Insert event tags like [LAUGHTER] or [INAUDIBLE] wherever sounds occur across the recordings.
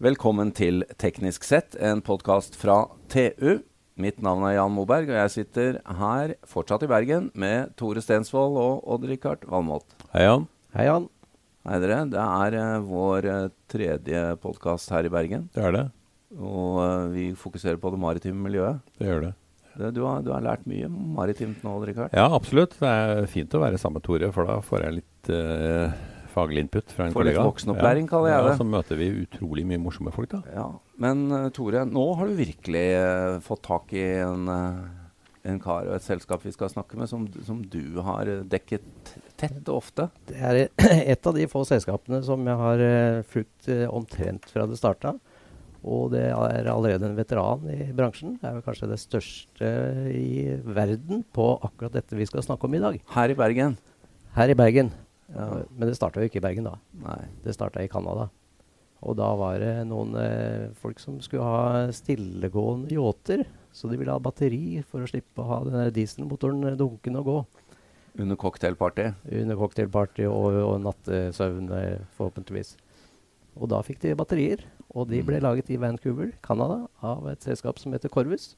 Velkommen til Teknisk sett, en podkast fra TU. Mitt navn er Jan Moberg, og jeg sitter her fortsatt i Bergen med Tore Stensvold og Odd-Rikard Valmot. Hei, Jan. Hei, Jan. Hei dere. Det er eh, vår eh, tredje podkast her i Bergen. Det er det. Og uh, vi fokuserer på det maritime miljøet. Det gjør det. Det, du, har, du har lært mye maritimt nå, Odd-Rikard. Ja, absolutt. Det er fint å være sammen med Tore, for da får jeg litt faglig input fra en Får litt voksenopplæring, ja. kaller jeg det. Ja, så møter vi utrolig mye morsomme folk, da. Ja, Men eh, Tore, nå har du virkelig uh, fått tak i en, uh, en kar og et selskap vi skal snakke med, som, som du har dekket tett og ofte. Det er [CLEARS THROAT] et av de få selskapene som jeg har uh, fulgt omtrent fra det starta. Og det er allerede en veteran i bransjen. Det er vel kanskje det største i verden på akkurat dette vi skal snakke om i dag. Her i Bergen. Her i Bergen. Ja. Men det starta jo ikke i Bergen, da. Nei. Det starta i Canada. Og da var det noen eh, folk som skulle ha stillegående yachter. Så de ville ha batteri for å slippe å ha den dieselmotoren dunkende og gå. Under cocktailparty. Under cocktailparty og, og nattesøvn, eh, forhåpentligvis. Og da fikk de batterier. Og de ble laget i Vancouver, Canada, av et selskap som heter Corvus.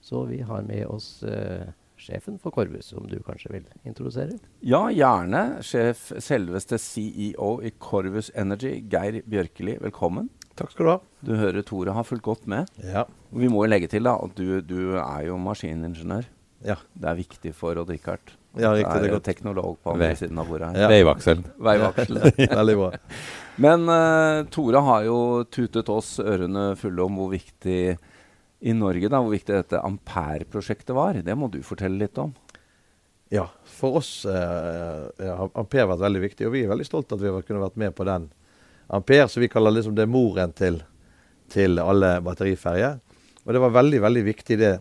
Så vi har med oss eh, sjefen for Corvus, som du kanskje vil introdusere. Ja, gjerne. Sjef, selveste CEO i Corvus Energy, Geir Bjørkeli, velkommen. Takk skal du ha. Du hører Tore har fulgt godt med. Ja. Vi må jo legge til da, at du, du er jo maskiningeniør. Ja, Det er viktig for Odd Rikard. ja Det riktig. er Det er jo godt. teknolog på andre Ve- siden av bordet her. Ja. Veivakselen. Veivaksel. [LAUGHS] Veldig bra. Men uh, Tore har jo tutet oss ørene fulle om hvor viktig i Norge da, hvor viktig dette Ampere-prosjektet var. Det må du fortelle litt om. Ja, for oss eh, har Ampere vært veldig viktig, og vi er veldig stolte at vi har kunne vært med på den. Ampere, som vi kaller liksom det moren til, til alle batteriferjer. Og det var veldig, veldig viktig det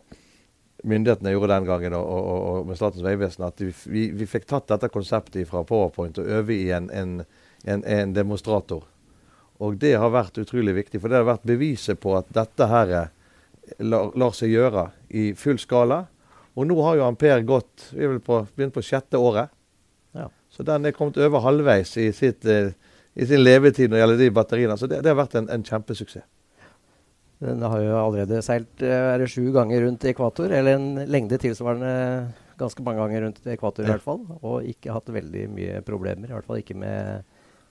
myndighetene gjorde den gangen, og, og, og, med Statens vegvesen, at vi, vi, fikk tatt dette konseptet fra Powerpoint og øve i en, en, en, en demonstrator. Og det har vært utrolig viktig, for det har vært beviset på at dette her eh, lar, lar seg gjøre i full skala. Og nå har jo Ampere gått Vi er på, begynt på sjette året. Ja. Så den er kommet over halvveis i, sitt, eh, i sin levetid når det gjelder de batteriene. Så det, det har vært en, en kjempesuksess. Den har jo allerede seilt eh, er det sju ganger rundt ekvator, eller en lengde tilsvarende ganske mange ganger rundt ekvator i hvert fall. Og ikke hatt veldig mye problemer, i hvert fall ikke med,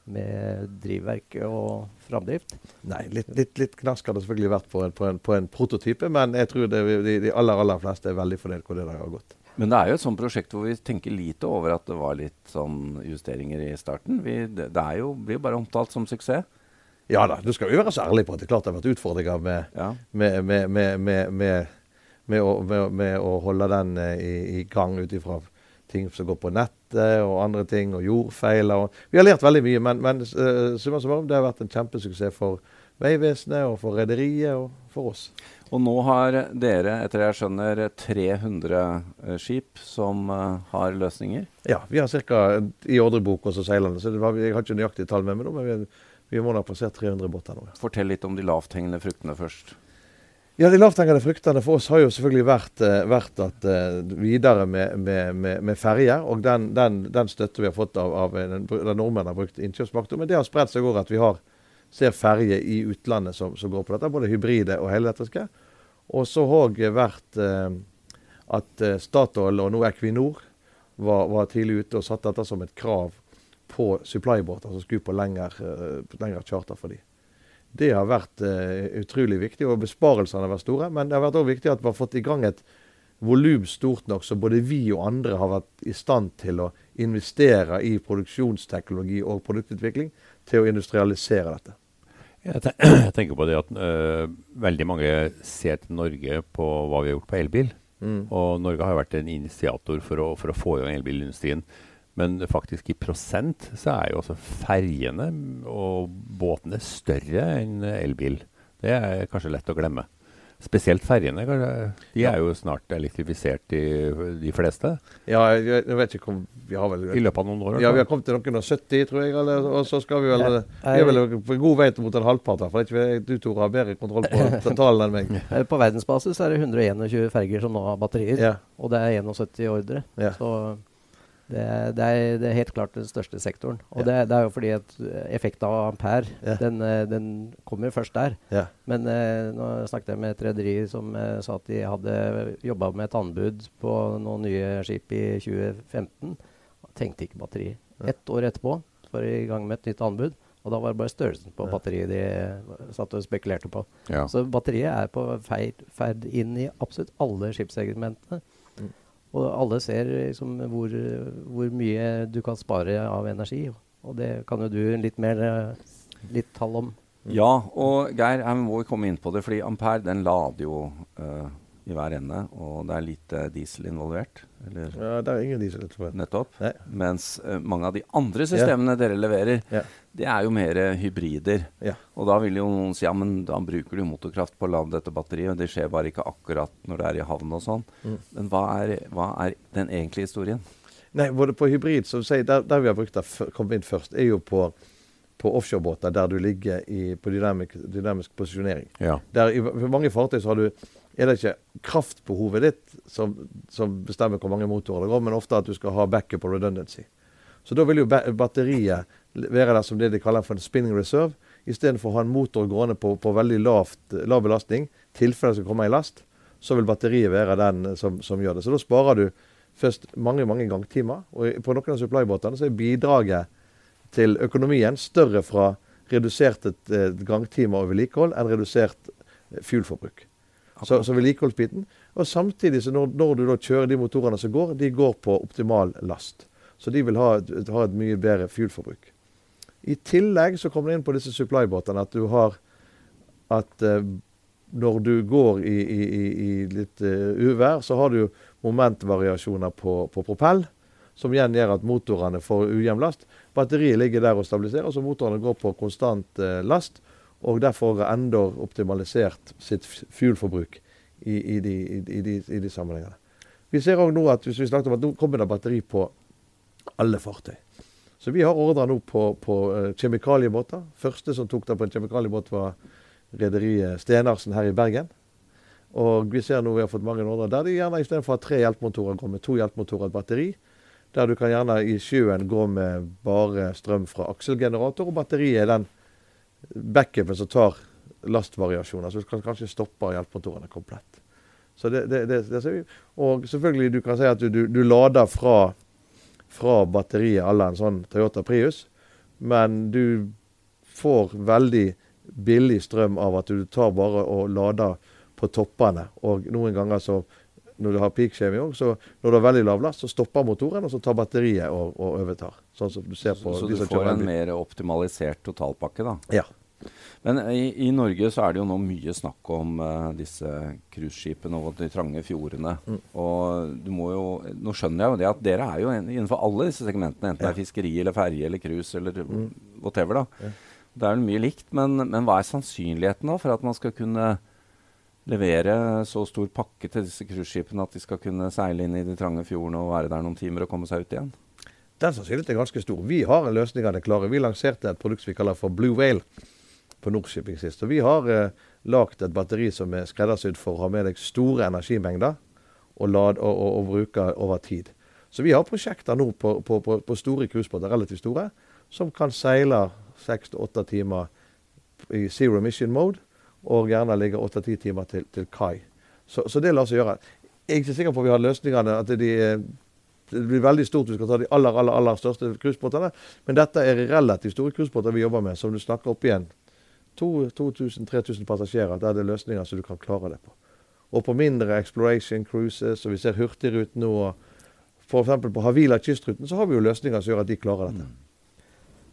med drivverk og framdrift. Nei, litt, litt, litt knask har det selvfølgelig vært på en, på en, på en prototype, men jeg tror det, de, de aller aller fleste er veldig fornøyd hvor det har gått. Men det er jo et sånt prosjekt hvor vi tenker lite over at det var litt sånn justeringer i starten. Vi, det, det er jo, blir jo bare omtalt som suksess. Ja da, du skal jo være så ærlig på at det klart det har vært utfordringer med, Ja. med, med, med, med, med, med, å, med, med å holde den eh, i, i gang ut ifra ting som går på nettet og andre ting, og jordfeiler. Og, vi har lært veldig mye, men, men uh, summa summarum, det har vært en kjempesuksess for Vegvesenet og for rederiet og for oss. Og nå har dere, etter det jeg skjønner, 300 eh, skip som uh, har løsninger. Ja, vi har ca. i ordrebok også seilende, så det var, jeg har ikke nøyaktig tall med meg nå, men vi, vi må ha passert 300 båter nå. Fortell litt om de lavthengende fruktene først. Ja, De lavthengende fruktene for oss har jo selvfølgelig vært, eh, vært at eh, videre med, med, med, med ferjer. Og den, den, den støtte vi har fått av, av den, den nordmenn har brukt innkjøpsmakt. Men det har spredt seg over at vi har, ser ferjer i utlandet som, som går på dette. Både hybride og helelektriske. Og så har det vært eh, at eh, Statoil og nå Equinor var, var tidlig ute og satte dette som et krav på supplybåter som skulle på lengre, eh, lengre charter for dem. Det har vært uh, utrolig viktig, og besparelsene har vært store. Men det har vært også viktig at vi har fått i gang et volum stort nok, så både vi og andre har vært i stand til å investere i produksjonsteknologi og produktutvikling til å industrialisere dette. Jeg, te [CLEARS THROAT] jeg tenker på det at uh, veldig mange ser til Norge på hva vi har gjort på elbil. Og Norge har vært en initiator for å, for å få i gang elbilindustrien. Men faktisk i prosent så er jo også ferjene og båtene større enn elbil. Det er kanskje lett å glemme. Spesielt ferjene. De er jo snart elektrifisert, de, de fleste. Ja, jeg, jeg vet ikke om Vi har vel I løpet av noen år. Ja, vi har kommet til noen og 70, tror jeg. Eller, og så skal vi vel Ja. Vi er vel på god vei til mot en halvpart. for. Ikke Du, Tore, har bedre kontroll på [LAUGHS] tallene enn meg. Eh, På verdensbasis er det 121 ferger som nå har batterier. Ja, Og det er 71 ordre. Ja. Så Det, er- det, er, det er helt klart den største sektoren. Og Ja. det, det er jo fordi at eh, effekten av ampere, Ja. den, eh, den kommer først der. Ja. Men eh, nå snakket jeg med et rederi som eh, sa at de hadde jobba med et anbud på noen nye skip i 2015. Tenkte ikke batteri. Ja. Ett år etterpå var de i gang med et nytt anbud. Og da var det bare størrelsen på batteriet de eh, satt og spekulerte på. Ja. Så batteriet er på ferd, ferd inn i absolutt alle skipssegmentene. Og alle ser liksom hvor, hvor mye du kan spare av energi. Og det kan jo du litt mer litt tall om. Ja, og Geir, her må vi komme inn på det, fordi Ampere den lader jo eh, i hver ende, og det er lite diesel involvert. Eller ja, det er ingen diesel. tror jeg. nettopp. Nei. Mens uh, mange av de andre systemene dere leverer, Ja. det er jo mer hybrider. Ja. Og da vil jo noen si ja, men da bruker du motorkraft på å lade dette batteriet, og det skjer bare ikke akkurat når det er i havn og sånn. Mm. Men hva er, hva er den egentlige historien? Nei, både på hybrid, som sier, der, der vi har brukt det kommet inn først, er jo på, på offshorebåter der du ligger i, på dynamisk, dynamisk posisjonering. Ja. Der i, mange fartøy så har du, er det ikke kraftbehovet ditt som, som bestemmer hvor mange motorer det går, men ofte at du skal ha backup og redundancy. Så da vil jo batteriet være der som det de kaller for en spinning reserve. Istedenfor å ha en motor gående på, på veldig lavt, lav belastning, tilfelle det skal komme i last, så vil batteriet være den som, som gjør det. Så da sparer du først mange mange gangtimer. Og på noen av supply-båtene så er bidraget til økonomien større fra reduserte eh, gangtimer og vedlikehold enn redusert eh, fuelforbruk. Så, så vedlikeholdsbiten. Og samtidig så når, når du da kjører de motorene som går, de går på optimal last. Så de vil ha, ha et mye bedre fuelforbruk. I tillegg så kommer det inn på disse supply-båtene at du har at eh, når du går i, i, i litt uh, uvær, så har du momentvariasjoner på, på propell, som igjen gjør at motorene får ujevn last. Batteriet ligger der og stabiliserer, så motorene går på konstant uh, last. Og derfor enda optimalisert sitt fuelforbruk i, i, de, i, i, de, i de sammenhengene. Vi ser òg nå at hvis vi snakket om at nå kommer det batteri på alle fartøy. Så vi har ordrer nå på, på eh, kjemikaliebåter. Første som tok det på en kjemikaliebåt, var rederiet Stenarsen her i Bergen. Og vi ser nå vi har fått mange ordrer der de gjerne istedenfor å ha tre hjelpemotorer går med to hjelpemotorer og et batteri. Der du kan gjerne i sjøen gå med bare strøm fra akselgenerator, og batteriet er den backupen som tar lastvariasjoner. Så du kan kanskje stoppe hjelpemotorene komplett. Så det, det, det. Og selvfølgelig, du kan si at du, du, du lader fra, fra batteriet alle en sånn Toyota Prius, men du får veldig billig strøm av at du tar bare og lader på toppene. Og noen ganger så når du har peak shaving så når du har veldig lav last, så stopper motoren, og så tar batteriet og, og overtar. Sånn som du ser på Så de du får en mer optimalisert totalpakke, da. Ja. Men i, i Norge så er det jo nå mye snakk om uh, disse cruiseskipene og de trange fjordene. Mm. Og du må jo Nå skjønner jeg jo det at dere er jo en, innenfor alle disse segmentene, enten det er fiskeri eller ferje eller cruise eller Mm. whatever, da. Ja. Det er vel mye likt, men, men hva er sannsynligheten da for at man skal kunne levere så stor pakke til disse cruiseskipene at de skal kunne seile inn i de trange fjordene og være der noen timer og komme seg ut igjen? Den sannsynligheten er ganske stor. Vi har løsningene klare. Vi lanserte et produkt vi kaller for Blue Whale på Nordshipping sist. Og vi har eh, lagd et batteri som er skreddersydd for å ha med deg store energimengder og, lad, og, og, og bruke over tid. Så vi har prosjekter nå på, på, på, på store cruisebåter, relativt store, som kan seile seks til åtte timer i zero emission mode, og gjerne ligge åtte-ti timer til, til kai. Så, så det lar seg gjøre. Jeg er ikke sikker på at vi har løsningene at de er det blir veldig stort hvis du skal ta de aller aller, aller største cruisebåtene. Men dette er relativt store cruisebåter vi jobber med, som du snakker opp igjen. 2000-3000 passasjerer. Der er det løsninger som du kan klare det på. Og på mindre exploration cruises, og vi ser Hurtigruten nå, og f.eks. på Havila kystruten, så har vi jo løsninger som gjør at de klarer dette.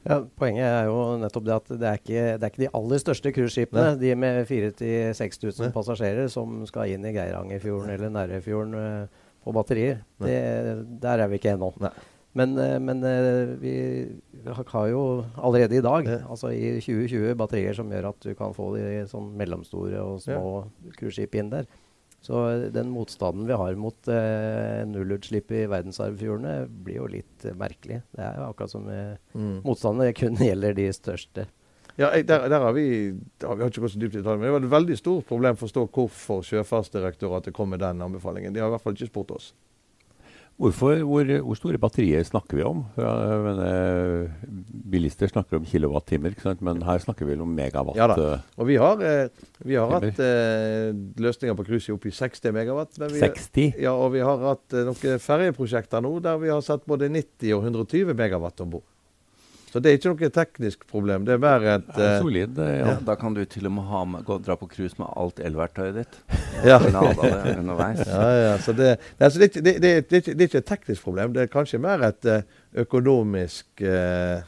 Ja, Poenget er jo nettopp det at det er ikke, det er ikke de aller største cruiseskipene, de med 4000-6000 Nei. passasjerer, som skal inn i Geirangerfjorden eller Nærøyfjorden eh, på batterier. Det, der er vi ikke ennå. Men, eh, men eh, vi har jo allerede i dag, altså i 2020, batterier som gjør at du kan få de sånn mellomstore og små cruiseskip inn der. Så eh, den motstanden vi har mot eh, nullutslipp i verdensarvfjordene, blir jo litt eh, merkelig. Det er jo akkurat som eh, Mm. motstanden kun [LAUGHS] gjelder de største. Ja, der, der har vi der har vi har ikke gått så dypt i detalj, men det var et veldig stort problem for å forstå hvorfor Sjøfartsdirektoratet kom med den anbefalingen. De har i hvert fall ikke spurt oss. Hvorfor, hvor, hvor, store batterier snakker vi om? Ja, mener, bilister snakker om kilowattimer, men her snakker vi om megawatt. Ja da. Og vi har, eh, vi har hatt eh, løsninger på cruise opp i 60 megawatt. Vi, 60? Ja, og vi har hatt eh, noen ferjeprosjekter nå der vi har satt både 90 og 120 megawatt om bord. Så det er ikke noe teknisk problem. Det er bare et er Solid. Ja. Ja, da kan du til og med ha med, gå, dra på cruise med alt elverktøyet ditt. [LAUGHS] Ja. underveis. [LAUGHS] Ja, ja, så det, det, altså, det, det, det, er ikke et teknisk problem. Det er kanskje mer et uh, økonomisk eh,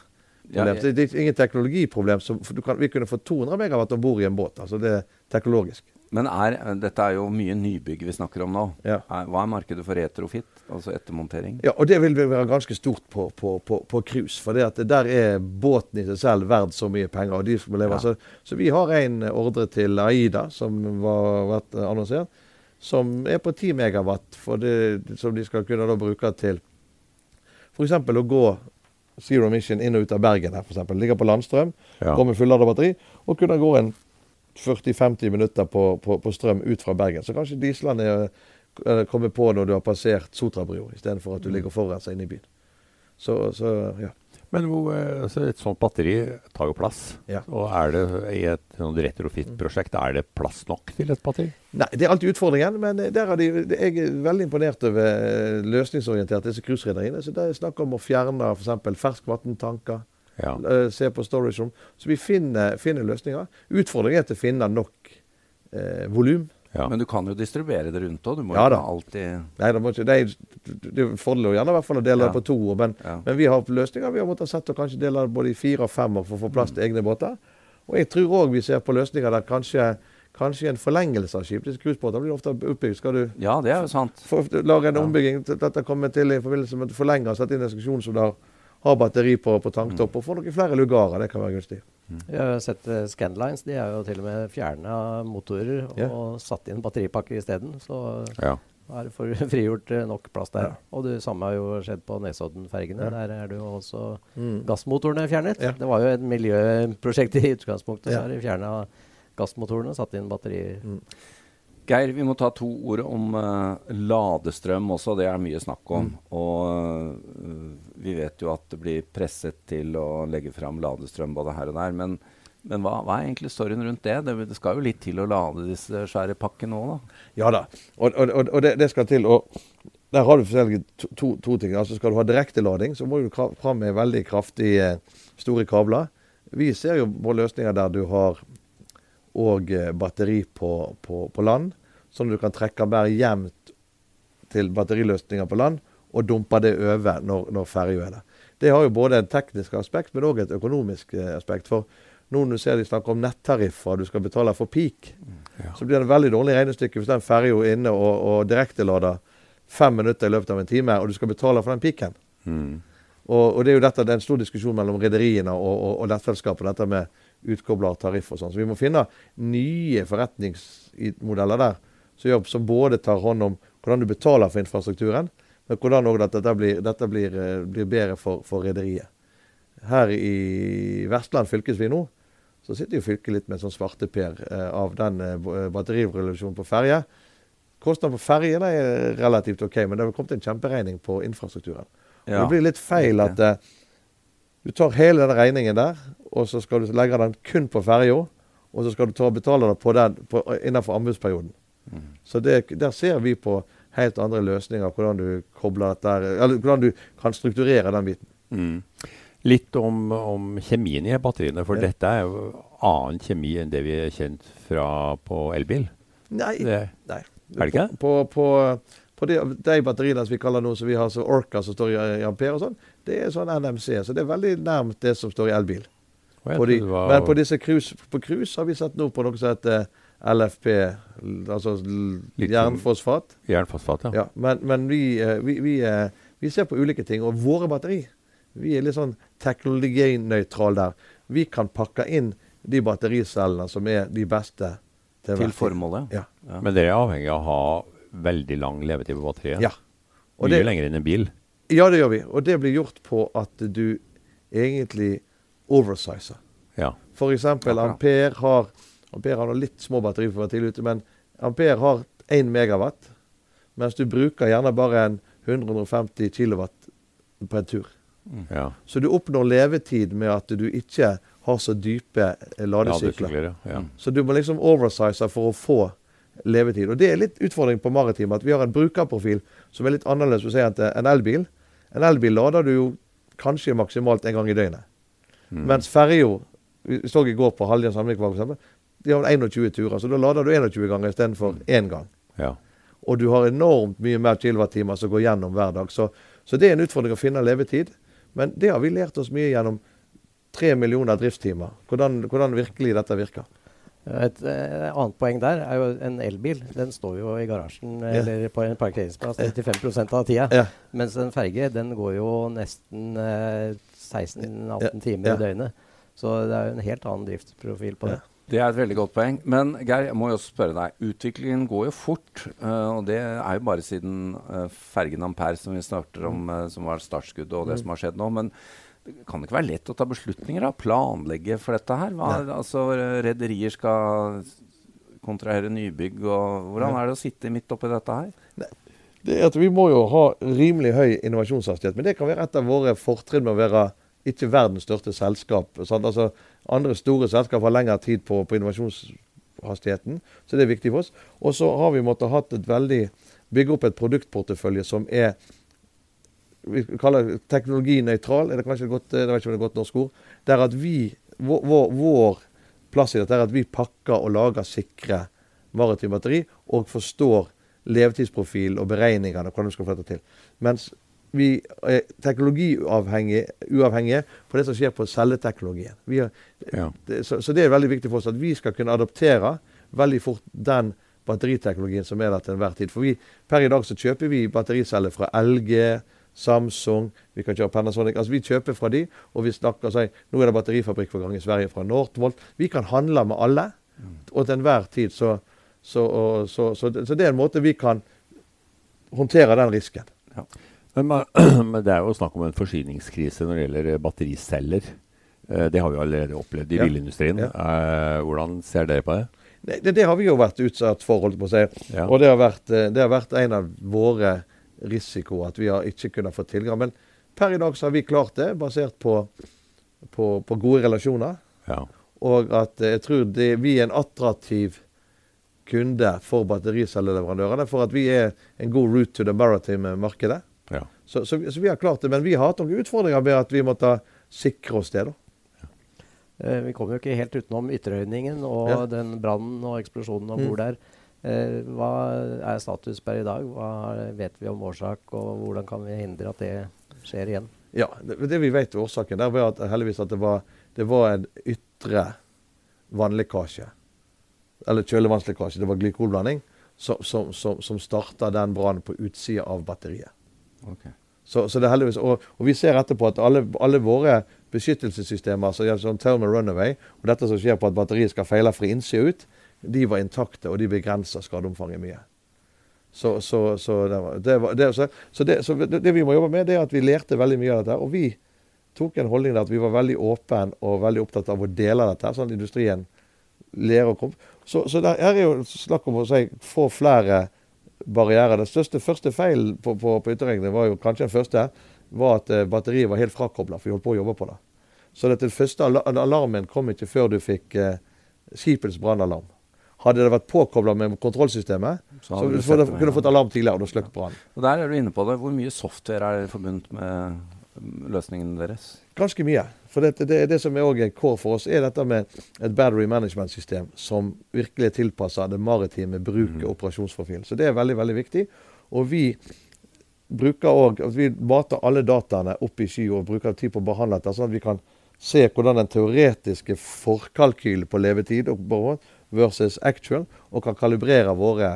problem. det, er ingen teknologiproblem. Så kan, vi kunne få 200 megawatt om bord i en båt. altså Det er teknologisk. Men er, dette er jo mye nybygg vi snakker om nå. Ja. Er, hva er markedet for retrofit, altså ettermontering? Ja, og Det vil være ganske stort på, på, på, på cruise. For der er båten i seg selv verdt så mye penger. og de som lever. Ja. Så, så, vi har en ordre til Aida, som var vært annonsert, som er på 10 megawatt, det, som de skal kunne da bruke til f.eks. å gå Zero Mission inn og ut av Bergen. her, for eksempel. Ligger på landstrøm, ja. går med fulladet batteri, og kunne gå en 40-50 minutter på, på, på, strøm ut fra Bergen. Så kanskje dieslene kommer på når du har passert Sotrabrua, istedenfor at du mm. ligger foran seg inne i byen. Så, så ja. Men hvor, altså et sånt batteri tar jo plass. Ja. Og er det i et retrofit-prosjekt er det plass nok til et batteri? Nei, det er alltid utfordringen. Men der er de, jeg er veldig imponert over eh, løsningsorienterte cruiserederiene. Så det er snakk om å fjerne f.eks. ferskvanntanker ja. Uh, se på storage room. Så vi finner, finner løsninger. Utfordringen er til å finne nok uh, volum. Ja. Men du kan jo distribuere det rundt òg. Du må ja, jo alltid Nei, det, ikke, det, er, det er fordel gjerne i hvert fall å dele ja. det på to. Men, men, vi har løsninger. Vi har måttet sette og kanskje dele det både i fire og fem for å få plass til mm. egne båter. Og jeg tror òg vi ser på løsninger der kanskje kanskje en forlengelse av skip. Disse cruisebåtene blir ofte oppbygd. Skal du ja, det er jo sant. lage en ombygging? Dette kommer til i forbindelse med at du forlenger og setter inn en seksjon som der ha batteri på, på tanktopp mm. og få noen flere lugarer. Det kan være gunstig. Mm. Jeg har sett uh, Scandlines. De har jo til og med fjerna motorer og yeah. satt inn batteripakke isteden. Så ja. har for, [LAUGHS] frigjort uh, nok plass der. Ja. Og det samme har jo skjedd på Nesodden-fergene. Ja. Der er det jo også mm. gassmotorene fjernet. Det var jo et miljøprosjekt i utgangspunktet. Så har de fjerna gassmotorene og satt inn batterier. Mm. Geir, vi må ta to ord om uh, ladestrøm også. Det er mye snakk om. Mm. Og uh, vi vet jo at det blir presset til å legge fram ladestrøm både her og der. Men, men hva, hva, er egentlig storyen rundt det? det? det? skal jo litt til å lade disse svære pakkene òg, da? Ja da, og, og, og det, det, skal til. Og der har du forskjellige to, to, to, ting. Altså Skal du ha direktelading, så må du fram med veldig kraftige, store kabler. Vi ser jo på løsninger der du har og eh, batteri på, på, på, land, sånn at du kan trekke mer jevnt til batteriløsninger på land og dumpe det over når, når ferja er der. Det har jo både et teknisk aspekt, men òg et økonomisk eh, aspekt. For nå når du ser de snakker om nettariffer, du skal betale for peak, mm, ja. så blir det en veldig dårlig regnestykke hvis den ferja er inne og, og direktelader fem minutter i løpet av en time, og du skal betale for den peaken. Mm. Og, og, det er jo dette, det er en stor diskusjon mellom rederiene og, og, og nettselskapene, dette med utkobla tariff og sånn. Så vi må finne nye forretningsmodeller der som, som både tar hånd om hvordan du betaler for infrastrukturen, men hvordan òg dette, blir, dette blir, eh, blir, bedre for, for rederiet. Her i Vestland fylkesvin nå, så sitter jo fylket litt med en sånn svarteper eh, av den eh, eh batterirevolusjonen på ferje. Kostnaden på ferjene er relativt OK, men det har kommet en kjemperegning på infrastrukturen. Ja. Det blir litt feil at eh, du tar hele den regningen der, og så skal du legge den kun på ferja. Og så skal du ta og betale det på den på, innenfor anbudsperioden. Mm. Så det, der ser vi på helt andre løsninger, hvordan du der, eller hvordan du kan strukturere den biten. Mm. Litt om, om, kjemien i batteriene, for ja. dette er jo annen kjemi enn det vi er kjent fra på elbil. Nei. Det, nei. Er det ikke? På, på, på de, de, batteriene som vi kaller nå, som vi har som Orca som står i, i ampere og sånn, det er sånn NMC. Så det er veldig nærmt det som står i elbil. På de, var... Men på disse cruise, på cruise har vi sett nå på noe som heter LFP, altså jernfosfat. Jernfosfat, ja. ja men, men vi, eh, vi, vi, eh, vi, ser på ulike ting. Og våre batteri Vi er litt sånn teknologinøytrale der. Vi kan pakke inn de battericellene som er de beste til, til formålet. Ja. ja. Men dere er avhengig av å ha veldig lang levetid på batteriet? Ja. Og Mye det, lenger enn en bil? Ja, det gjør vi. Og det blir gjort på at du egentlig oversizer. Ja. F.eks. Ampere har Ampere har litt små batterier for å være tidlig ute, men Ampere har 1 megawatt. Mens du bruker gjerne bare en 100-150 kW på en tur. Ja. Så du oppnår levetid med at du ikke har så dype ladesykler. Ladesykler, ja. ja. Så du må liksom oversize for å få levetid. Og det er litt utfordring på maritim, at vi har en brukerprofil som er litt annerledes si, enn en elbil. En elbil lader du jo kanskje maksimalt en gang i døgnet. Mm. Mens ferja Vi så i går på Haljan Sandvikvåg, f.eks., De har 21 turer, så da lader du 21 ganger istedenfor én gang. ja. Og du har enormt mye mer kilowattimer som går gjennom hver dag. Så, så det er en utfordring å finne levetid. Men det har vi lært oss mye gjennom tre millioner driftstimer. Hvordan, hvordan virkelig dette virker. Et et, annet poeng der er jo en elbil. Den står jo i garasjen Ja. eller på en parkeringsplass 95 av tida. Ja. Mens en ferge den går jo nesten eh, 16-18 Ja. timer Ja. i døgnet. Så det er jo en helt annen driftsprofil på Ja. det. Det er et veldig godt poeng. Men Geir, jeg må jo også spørre deg. Utviklingen går jo fort. Uh, og det er jo bare siden uh, fergen Ampere, som vi starter om, uh, som var startskuddet, og det som har skjedd nå. Men det kan ikke være lett å ta beslutninger? da, Planlegge for dette her? Hva, altså, Rederier skal kontrahere nybygg, og hvordan er det å sitte midt oppi dette her? Det er at Vi må jo ha rimelig høy innovasjonshastighet. Men det kan være et av våre fortrinn med å være ikke verdens største selskap. Altså, andre store selskap har lengre tid på, på innovasjonshastigheten, så det er viktig for oss. Og så har vi måttet hatt et veldig, bygge opp et produktportefølje som er vi kaller det teknologinøytral, er det kanskje et godt, det vet ikke om det er et godt norsk ord. Der at vi, vår, vår, plass i dette er at vi pakker og lager sikre maritime batteri, og forstår levetidsprofil og beregningene hvordan vi skal få dette til. Mens vi er teknologiuavhengige uavhengige på det som skjer på celleteknologien. Vi er, Ja. så, så det er veldig viktig for oss at vi skal kunne adoptere veldig fort den batteriteknologien som er der til enhver tid. For vi, per i dag så kjøper vi battericeller fra LG, Samsung, vi kan kjøre Panasonic. Altså vi kjøper fra de, og vi snakker og sier nå er det batterifabrikk for gang i Sverige fra Northvolt. Vi kan handle med alle, og til enhver tid så så, og, så, så, det- er en måte vi kan håndtere den risken. Men, [CLEARS THROAT] men det er jo snakk om en forsyningskrise når det gjelder eh, battericeller. Eh, det har vi allerede opplevd i Ja. bilindustrien. Ja. Eh, hvordan ser dere på det? Det, det, det har vi jo vært utsatt for, holdt på å si. Ja. Og det har, vært, det har vært en av våre risikoer at vi har ikke kunnet få tilgang. Men per i dag så har vi klart det, basert på, på, på gode relasjoner. Ja. Og at eh, jeg tror det, vi er en attraktiv kunde for battericelleleverandørene. For at vi er en god route to the maritime markedet. ja. Så, så, vi- så vi har klart det. Men vi har hatt noen utfordringer med at vi måtte sikre oss det. da. Eh, vi kommer jo ikke helt utenom Ytterøyningen og Ja. den brannen og eksplosjonen om Mm. bord der. Eh, hva er status per i dag? Hva vet vi om årsak, og hvordan kan vi hindre at det skjer igjen? Ja, det, det vi vet om årsaken der var at, heldigvis at det var, det var en ytre vannlekkasje. Eller kjølevannslekkasje. Det var glykolblanding som, som, som, som starta den brannen på utsida av batteriet. Okay. Så, så det er heldigvis, og, og vi ser etterpå at alle, alle våre beskyttelsessystemer, som sånn thermal runaway, og dette som skjer på at batteriet skal feile fra innsida ut, de var intakte, og de begrensa skadeomfanget mye. Så, så, så, det, var, det, så, det, så det, vi må jobbe med, det er at vi lærte veldig mye av dette. Og vi tok en holdning der at vi var veldig åpen og veldig opptatt av å dele dette, sånn at industrien lærer å komme. Så, her er jo snakk om å si, få flere barrierer. Den største første feilen på, på, på var jo kanskje den første, var at eh, batteriet var helt frakobla, for vi holdt på å jobbe på det. Så den første alarmen kom ikke før du fikk eh, skipets brannalarm. Hadde det vært påkobla med kontrollsystemet, Så så, så, det kunne du fått alarm tidligere, og da slukket brannen. Der er du inne på det. Hvor mye software er forbundet med mm, løsningen deres? Ganske mye. For det, det, det som er også en core for oss, er dette med et battery management-system som virkelig er tilpassa det maritime bruket og operasjonsprofilen. Så det er veldig, veldig viktig. Og vi bruker også, at vi mater alle dataene opp i sky og bruker tid på å behandle dette, sånn at vi kan se hvordan den teoretiske forkalkylen på levetid og versus actual, og kan kalibrere våre,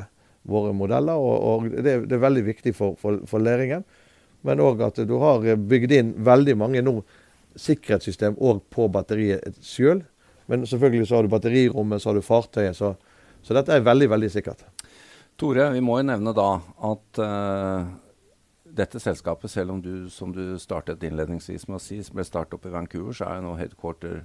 våre modeller. Og, og det, det er veldig viktig for, for, for læringen. Men òg at du har bygd inn veldig mange nå sikkerhetssystem òg på batteriet sjøl. Men selvfølgelig så har du batterirommet, så har du fartøyet. Så, så dette er veldig, veldig sikkert. Tore, vi må jo nevne da at uh, dette selskapet, selv om du som du startet innledningsvis med å si, ble startet opp i Vancouver, så er jo nå headquarter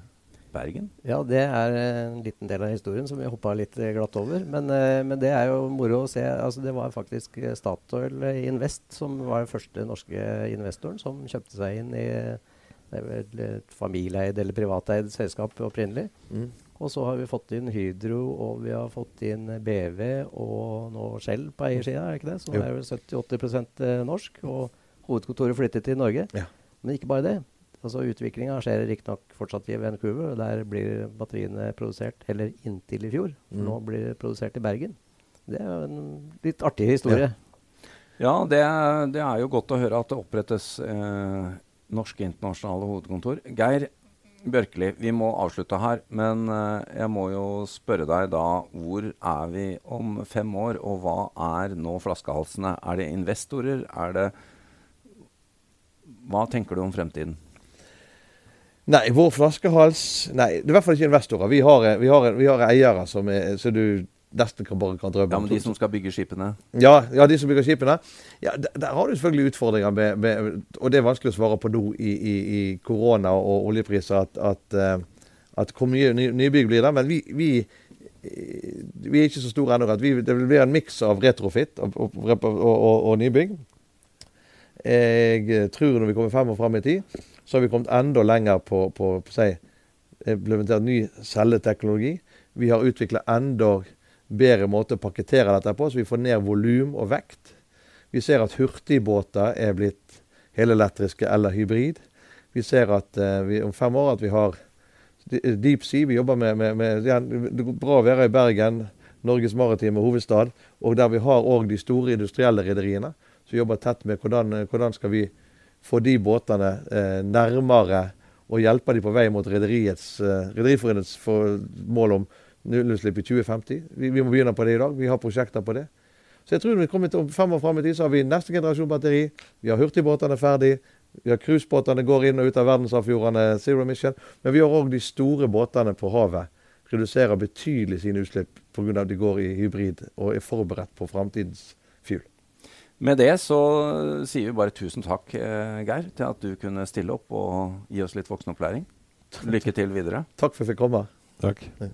Bergen? Ja, det er en liten del av historien som vi hoppa litt glatt over. Men, eh, men, det er jo moro å se. Altså, det var faktisk Statoil Invest som var den første norske investoren som kjøpte seg inn i det et familieeid eller privateid selskap opprinnelig. Mm. Og så har vi fått inn Hydro, og vi har fått inn BV og nå Shell på eiersida, er det ikke det? Som jo. er vel 70-80 eh, norsk. Og hovedkontoret flyttet til Norge. Ja. Men ikke bare det. Altså Utviklinga skjer riktignok fortsatt i Vancouver. og Der blir batteriene produsert, eller inntil i fjor. Mm. Nå blir det produsert i Bergen. Det er jo en litt artig historie. Ja, ja det, er, det, er, jo godt å høre at det opprettes eh, norske internasjonale hovedkontor. Geir, Bjørkeli, vi må avslutte her. Men eh, jeg må jo spørre deg da, hvor er vi om fem år? Og hva er nå flaskehalsene? Er det investorer? Er det Hva tenker du om fremtiden? Nei, vår flaskehals Nei, det er i hvert fall ikke investorer. Vi har, vi har, vi har eiere som er Så du nesten kan bare kan drømme Ja, Men de som skal bygge skipene? Ja, ja de som bygger skipene. Ja, der, der har du selvfølgelig utfordringer med, med, Og det er vanskelig å svare på nå i, i, i korona og oljepriser at, at, uh, at hvor mye nybygg blir det. Men vi, vi, vi, er ikke så store ennå. Det vil bli en miks av retrofit og, og, og, og, nybygg. Jeg tror når vi kommer fem år fram i tid, så har vi kommet enda lenger på, på, på si, implementert ny celleteknologi. Vi har utvikla enda bedre måter å pakkettere dette på, så vi får ned volum og vekt. Vi ser at hurtigbåter er blitt helelektriske eller hybrid. Vi ser at uh, vi, om fem år at vi har deep sea. Vi jobber med, med, med ja, Det går bra å være i Bergen, Norges maritime hovedstad, og der vi har òg de store industrielle rederiene som jobber tett med hvordan, hvordan skal vi få de båtene eh, nærmere og hjelpe de på vei mot eh, mål om nullutslipp i 2050. Vi, vi, må begynne på det i dag. Vi har prosjekter på det. Så jeg tror vi kommer til fem år fram i tid, så har vi neste generasjon batteri. Vi har hurtigbåtene ferdig. Vi har Cruisebåtene går inn og ut av verdensarvfjordene, zero Mission. Men vi har òg de store båtene på havet. Reduserer betydelig sine utslipp pga. at de går i hybrid og er forberedt på framtidens fuel. Med det så sier vi bare tusen takk, eh, Geir, til at du kunne stille opp og gi oss litt voksenopplæring. Lykke til videre. Takk for at jeg fikk komme. Takk. Ja.